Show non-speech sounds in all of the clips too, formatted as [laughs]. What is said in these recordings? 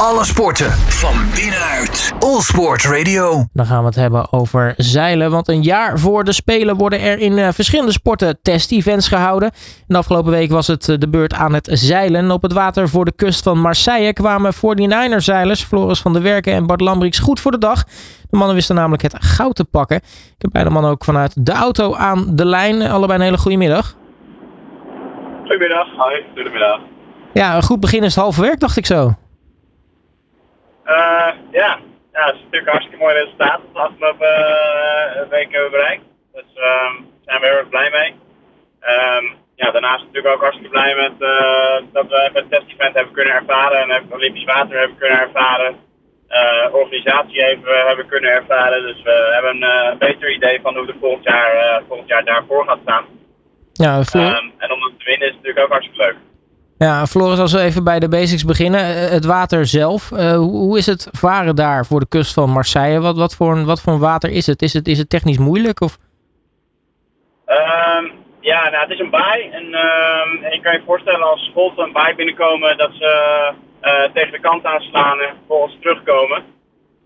Alle sporten van binnenuit. All Sport Radio. Dan gaan we het hebben over zeilen. Want een jaar voor de Spelen worden er in uh, verschillende sporten test-events gehouden. En de afgelopen week was het uh, de beurt aan het zeilen. Op het water voor de kust van Marseille kwamen 49er-zeilers Floris van der Werken en Bart Lambrix goed voor de dag. De mannen wisten namelijk het goud te pakken. Ik heb beide mannen ook vanuit de auto aan de lijn. Allebei een hele goede middag. Goedemiddag. Hoi, goedemiddag. Ja, een goed begin is het halve werk, dacht ik zo. Uh, ja. ja, het is natuurlijk een hartstikke mooi resultaat de afgelopen uh, weken hebben bereikt. Dus daar zijn we heel erg blij mee. Um, ja, daarnaast natuurlijk ook hartstikke blij met uh, dat we het test-event hebben kunnen ervaren en het Olympisch Water hebben kunnen ervaren. Uh, organisatie hebben, hebben kunnen ervaren. Dus we hebben een beter idee van hoe het volgend jaar, volgend jaar daarvoor gaat staan. Ja, um, en om het te winnen is natuurlijk ook hartstikke leuk. Ja, Floris, als we even bij de basics beginnen. Het water zelf. Uh, hoe is het varen daar voor de kust van Marseille? Wat, wat, voor, een, wat voor water is het? Is het, is het technisch moeilijk? Of? Um, ja, nou, het is een baai. En, um, je kan je voorstellen als golven een baai binnenkomen dat ze uh, tegen de kant aanslaan en vervolgens terugkomen.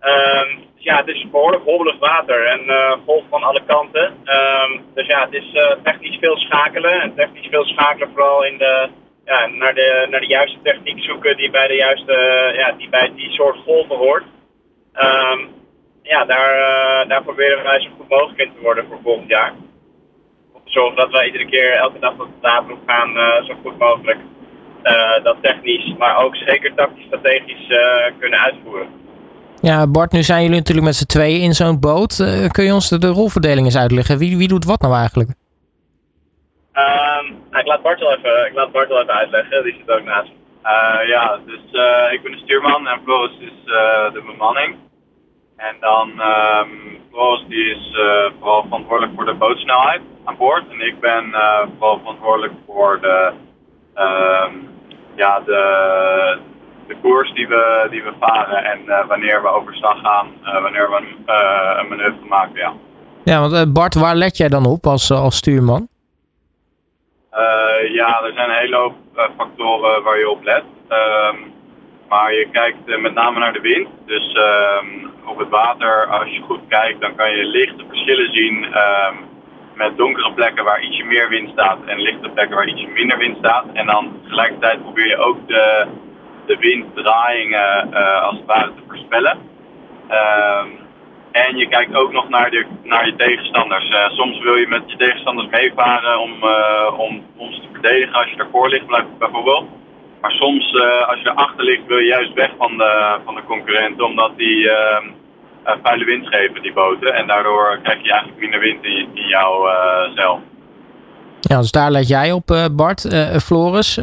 Um, dus ja, het is behoorlijk hobbelig water en uh, golf van alle kanten. Dus ja, het is technisch veel schakelen. En technisch veel schakelen vooral in de, ja, naar, de, naar de juiste techniek zoeken die bij, de juiste, ja, die, bij die soort golven hoort. Um, ja, daar, uh, daar proberen wij zo goed mogelijk in te worden voor volgend jaar. Om dat wij iedere keer, elke dag op de tafel gaan, uh, zo goed mogelijk dat technisch, maar ook zeker tactisch strategisch kunnen uitvoeren. Ja, Bart, nu zijn jullie natuurlijk met z'n tweeën in zo'n boot. kun je ons de, de rolverdeling eens uitleggen? Wie, wie doet wat nou eigenlijk? Ik, laat Bart wel even, ik laat Bart wel even uitleggen, die zit ook naast uh, ja, dus uh, ik ben de stuurman en Floris is uh, de bemanning. En dan um, Floris die is vooral verantwoordelijk voor de bootsnelheid aan boord. En ik ben vooral verantwoordelijk voor de, um, ja, de, de koers die we, die we varen en wanneer we overstag gaan, wanneer we een manoeuvre maken. Ja, ja want Bart, waar let jij dan op als, als stuurman? Uh, ja, er zijn een hele hoop uh, factoren waar je op let. Um, maar je kijkt uh, met name naar de wind. Dus um, op het water, als je goed kijkt, dan kan je lichte verschillen zien um, met donkere plekken waar ietsje meer wind staat en lichte plekken waar ietsje minder wind staat. En dan tegelijkertijd probeer je ook de, de winddraaiingen als het ware te voorspellen. En je kijkt ook nog naar, de, naar je tegenstanders. Uh, soms wil je met je tegenstanders meevaren om, uh, om ons te verdedigen als je ervoor ligt bijvoorbeeld. Maar soms uh, als je erachter ligt wil je juist weg van de, van de concurrenten omdat die ehm, vuile wind geven, die boten. En daardoor krijg je eigenlijk minder wind in, in jouw zeil. Ja, dus daar let jij op Bart. Floris,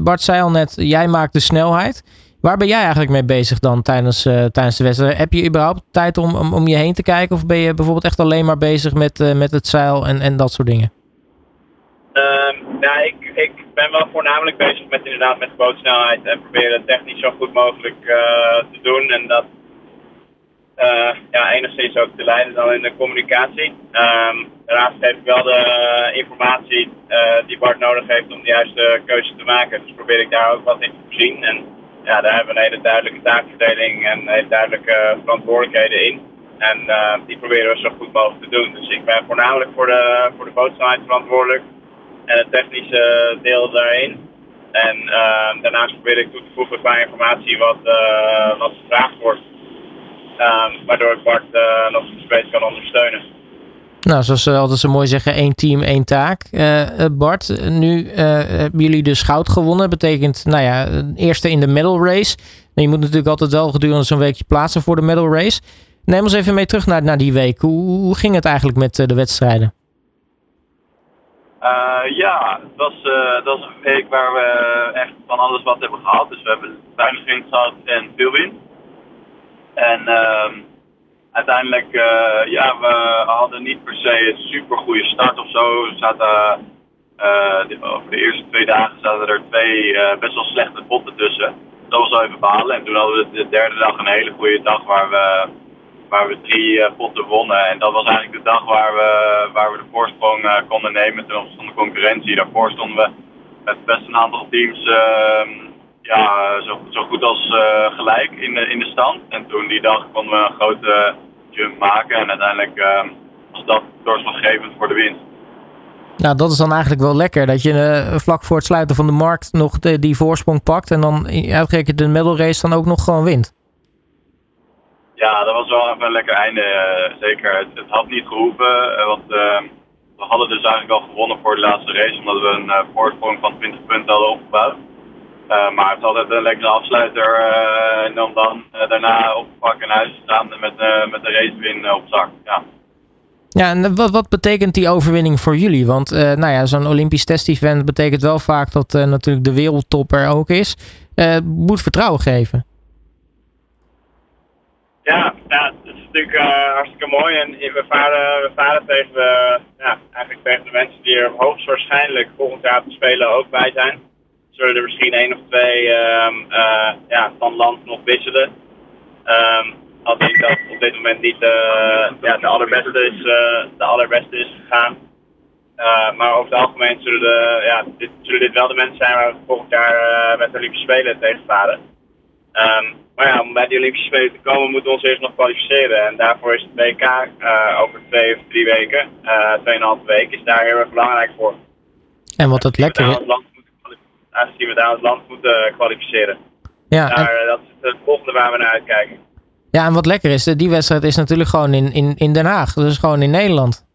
Bart zei al net, jij maakt de snelheid. Waar ben jij eigenlijk mee bezig dan tijdens, uh, tijdens de wedstrijd? Heb je überhaupt tijd om, om, om, je heen te kijken? Of ben je bijvoorbeeld echt alleen maar bezig met, uh, met het zeil en, en dat soort dingen? Um, ik, ik ben wel voornamelijk bezig met inderdaad met bootsnelheid en proberen het technisch zo goed mogelijk uh, te doen. En dat ja, enigszins ook te leiden dan in de communicatie. Um, daarnaast geef ik wel de informatie die Bart nodig heeft om de juiste keuze te maken. Dus probeer ik daar ook wat in te voorzien. En, ja, daar hebben we een hele duidelijke taakverdeling en hele duidelijke verantwoordelijkheden in. En uh, die proberen we zo goed mogelijk te doen. Dus ik ben voornamelijk voor de, voor de bootsnelheid verantwoordelijk en het technische deel daarin. En uh, daarnaast probeer ik toe te voegen qua informatie wat, wat gevraagd wordt. waardoor ik Bart nog steeds kan ondersteunen. Nou, zoals ze altijd zo mooi zeggen, één team, één taak. Uh, Bart, nu uh, hebben jullie dus goud gewonnen. Betekent, nou ja, eerste in de medal race. En je moet natuurlijk altijd wel gedurende zo'n weekje plaatsen voor de medal race. Neem ons even mee terug naar, naar die week. Hoe, ging het eigenlijk met de wedstrijden? Ja, het was, een week waar we echt van alles wat hebben gehad. Dus we hebben weinig en veel wind. En ehm, uiteindelijk, uh, ja, we hadden niet per se een super goede start of zo. We zaten, uh, over de eerste twee dagen zaten er twee uh, best wel slechte botten tussen. Dat was wel even balen. En toen hadden we de derde dag een hele goede dag waar we, waar we drie potten wonnen. En dat was eigenlijk de dag waar we, waar we de voorsprong konden nemen ten opzichte van de concurrentie. Daarvoor stonden we met best een aantal teams ehm, ja, zo, zo goed als gelijk in de, in de stand. En toen die dag konden we een grote jump maken. En uiteindelijk ehm, was dat doorslaggevend voor de winst. Nou, dat is dan eigenlijk wel lekker. Dat je uh, vlak voor het sluiten van de markt nog de, die voorsprong pakt. En dan uitgerekend de medal race dan ook nog gewoon wint. Ja, dat was wel even een lekker einde. Uh, zeker. Het, het, had niet gehoeven. Uh, want ehm, we hadden dus eigenlijk al gewonnen voor de laatste race. Omdat we een voorsprong van 20 punten hadden opgebouwd. Maar het is altijd een lekkere afsluiter. en dan, dan daarna op pak en huis staan met, met de racewin op zak. Ja. Ja, en wat, wat betekent die overwinning voor jullie? Want uh, nou ja, zo'n Olympisch test-event betekent wel vaak dat uh, natuurlijk de wereldtop er ook is. Uh, moet vertrouwen geven. Ja, ja het is natuurlijk hartstikke mooi. En we varen, we varen tegen, de, ja, eigenlijk tegen de mensen die er hoogstwaarschijnlijk volgend jaar te spelen ook bij zijn. Zullen er misschien één of twee um, ja, van land nog wisselen. Um, als hij dat op dit moment niet uh, ja, de, allerbeste is, uh, de allerbeste is gegaan. Maar over het algemeen zullen, de, ja, dit, zullen dit wel de mensen zijn waar we volgend jaar met de Olympische Spelen tegen. Um, maar ja, om bij de Olympische Spelen te komen moeten we ons eerst nog kwalificeren. En daarvoor is het WK over twee of drie weken, tweeënhalve week, is daar heel erg belangrijk voor. En wat het lekker is. Aangezien we daar het land moeten kwalificeren. Ja, daar, Dat is het volgende waar we naar uitkijken. Ja, en wat lekker is, die wedstrijd is natuurlijk gewoon in, in, in Den Haag. Dus gewoon in Nederland.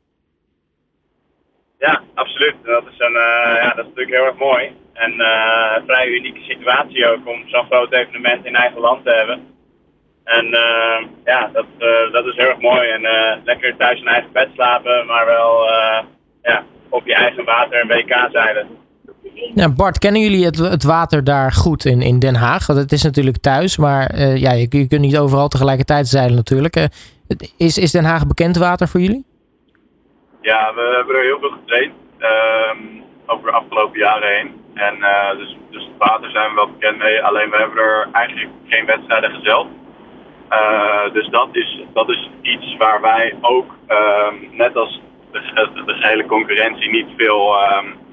Ja, absoluut. Dat is, een, uh, ja, dat is natuurlijk heel erg mooi. En uh, een vrij unieke situatie ook om zo'n groot evenement in eigen land te hebben. En uh, ja, dat, dat is heel erg mooi. En lekker thuis in eigen bed slapen, maar wel ja, op je eigen water en WK zeilen. Ja, Bart, kennen jullie het, het water daar goed in, in Den Haag? Want het is natuurlijk thuis, maar uh, ja, je, je, kunt niet overal tegelijkertijd zeilen natuurlijk. Uh, is, is Den Haag bekend water voor jullie? Ja, we hebben er heel veel getraind um, over de afgelopen jaren heen. En uh, dus, dus het water zijn we wel bekend mee, alleen we hebben er eigenlijk geen wedstrijden gezeld. dus dat is, dat is iets waar wij ook, um, net als de, de, hele concurrentie, niet veel... Um,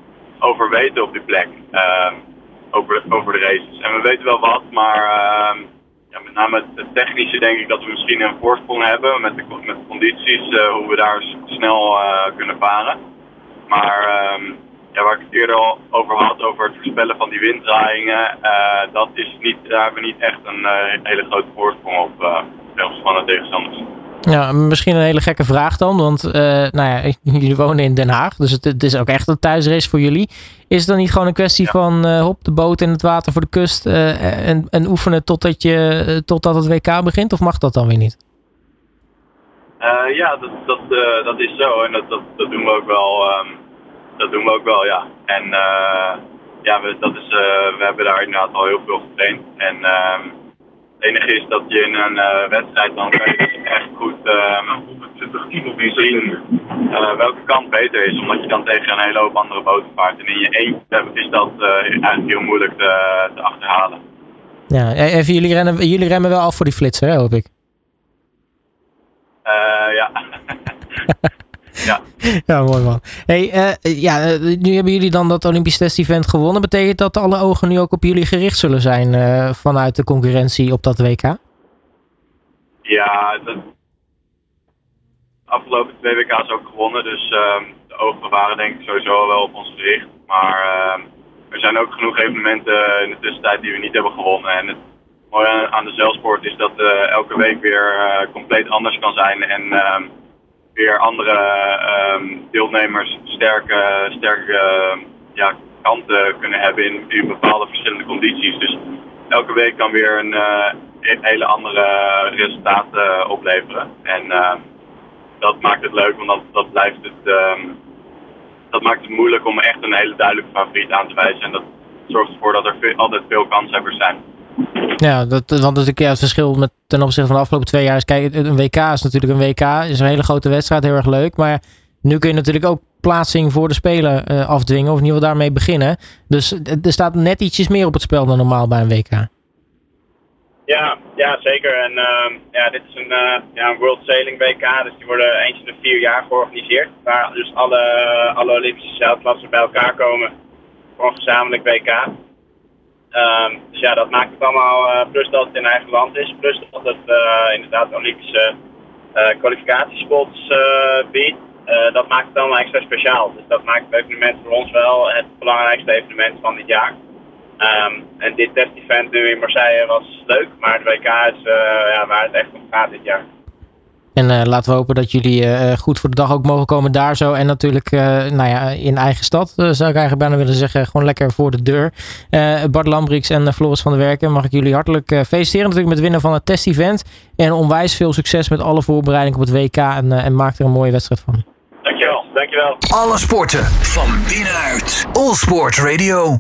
over weten op die plek. Uh, over, over de races. En we weten wel wat, maar uh, ja, met name het technische denk ik dat we misschien een voorsprong hebben met de, met condities, uh, hoe we daar snel uh, kunnen varen. Maar ehm, ja, waar ik het eerder al over had, over het voorspellen van die winddraaiingen, uh, dat is niet, daar hebben we niet echt een hele grote voorsprong op uh, van de tegenstanders. Ja, misschien een hele gekke vraag dan, want uh, nou ja, jullie wonen in Den Haag, dus het, het, is ook echt een thuisrace voor jullie. Is het dan niet gewoon een kwestie van uh, hop, de boot in het water voor de kust uh, en, en oefenen totdat, je, totdat het WK begint, of mag dat dan weer niet? ja, dat, dat, dat is zo en dat, dat, dat, doen we ook wel. Um, dat doen we ook wel, ja. En ja, we, dat is, we hebben daar inderdaad al heel veel getraind. En ehm, het enige is dat je in een uh, wedstrijd dan echt goed uh, zien uh, welke kant beter is. Omdat je dan tegen een hele hoop andere boten vaart. En in je eentje is dat uh, eigenlijk heel moeilijk te, te achterhalen. Ja, even jullie, rennen, jullie remmen wel af voor die flitser, hè, hoop ik. ja. [laughs] Ja. [laughs] ja, mooi man. Hey, uh, ja, eh, nu hebben jullie dan dat Olympisch test-event gewonnen. Betekent dat alle ogen nu ook op jullie gericht zullen zijn uh, vanuit de concurrentie op dat WK? Ja, de afgelopen twee WK's ook gewonnen. Dus uh, de ogen waren denk ik sowieso wel op ons gericht. Maar ehm, er zijn ook genoeg evenementen in de tussentijd die we niet hebben gewonnen. En het mooie aan de zeilsport is dat elke week weer compleet anders kan zijn. En ehm, weer andere um, deelnemers sterke, sterke uh, ja, kanten kunnen hebben in, bepaalde verschillende condities. Dus elke week kan weer een, uh, hele andere resultaat uh, opleveren. En ehm, dat maakt het leuk, want dat, blijft het. Dat maakt het moeilijk om echt een hele duidelijke favoriet aan te wijzen. En dat zorgt ervoor dat er altijd veel kanshebbers zijn. Ja, dat, want dat is het verschil met, ten opzichte van de afgelopen twee jaar. Is, kijk, een WK is natuurlijk een WK. is een hele grote wedstrijd, heel erg leuk. Maar nu kun je natuurlijk ook plaatsing voor de Spelen uh, afdwingen. Of in ieder geval daarmee beginnen. Dus er staat net ietsjes meer op het spel dan normaal bij een WK. Ja, ja zeker. En uh, ja, dit is een, uh, ja, een World Sailing WK. Dus die worden eens in de vier jaar georganiseerd. Waar dus alle, alle Olympische zeilklassen bij elkaar komen voor een gezamenlijk WK. Ehm, dus ja, dat maakt het allemaal, uh, plus dat het in eigen land is, plus dat het uh, inderdaad Olympische uh, kwalificatiespots biedt. dat maakt het allemaal extra speciaal. Dus dat maakt het evenement voor ons wel het belangrijkste evenement van dit jaar. Um, en dit test-event nu in Marseille was leuk, maar het WK is ja, waar het echt om gaat dit jaar. En uh, laten we hopen dat jullie uh, goed voor de dag ook mogen komen daar zo. En natuurlijk uh, nou ja, in eigen stad, zou ik eigenlijk bijna willen zeggen. Gewoon lekker voor de deur. Bart Lambrix en Floris van der Werken, mag ik jullie hartelijk feliciteren natuurlijk met het winnen van het test-event. En onwijs veel succes met alle voorbereidingen op het WK. En, en maak er een mooie wedstrijd van. Dankjewel, dankjewel. Alle sporten van binnenuit. All Sport Radio.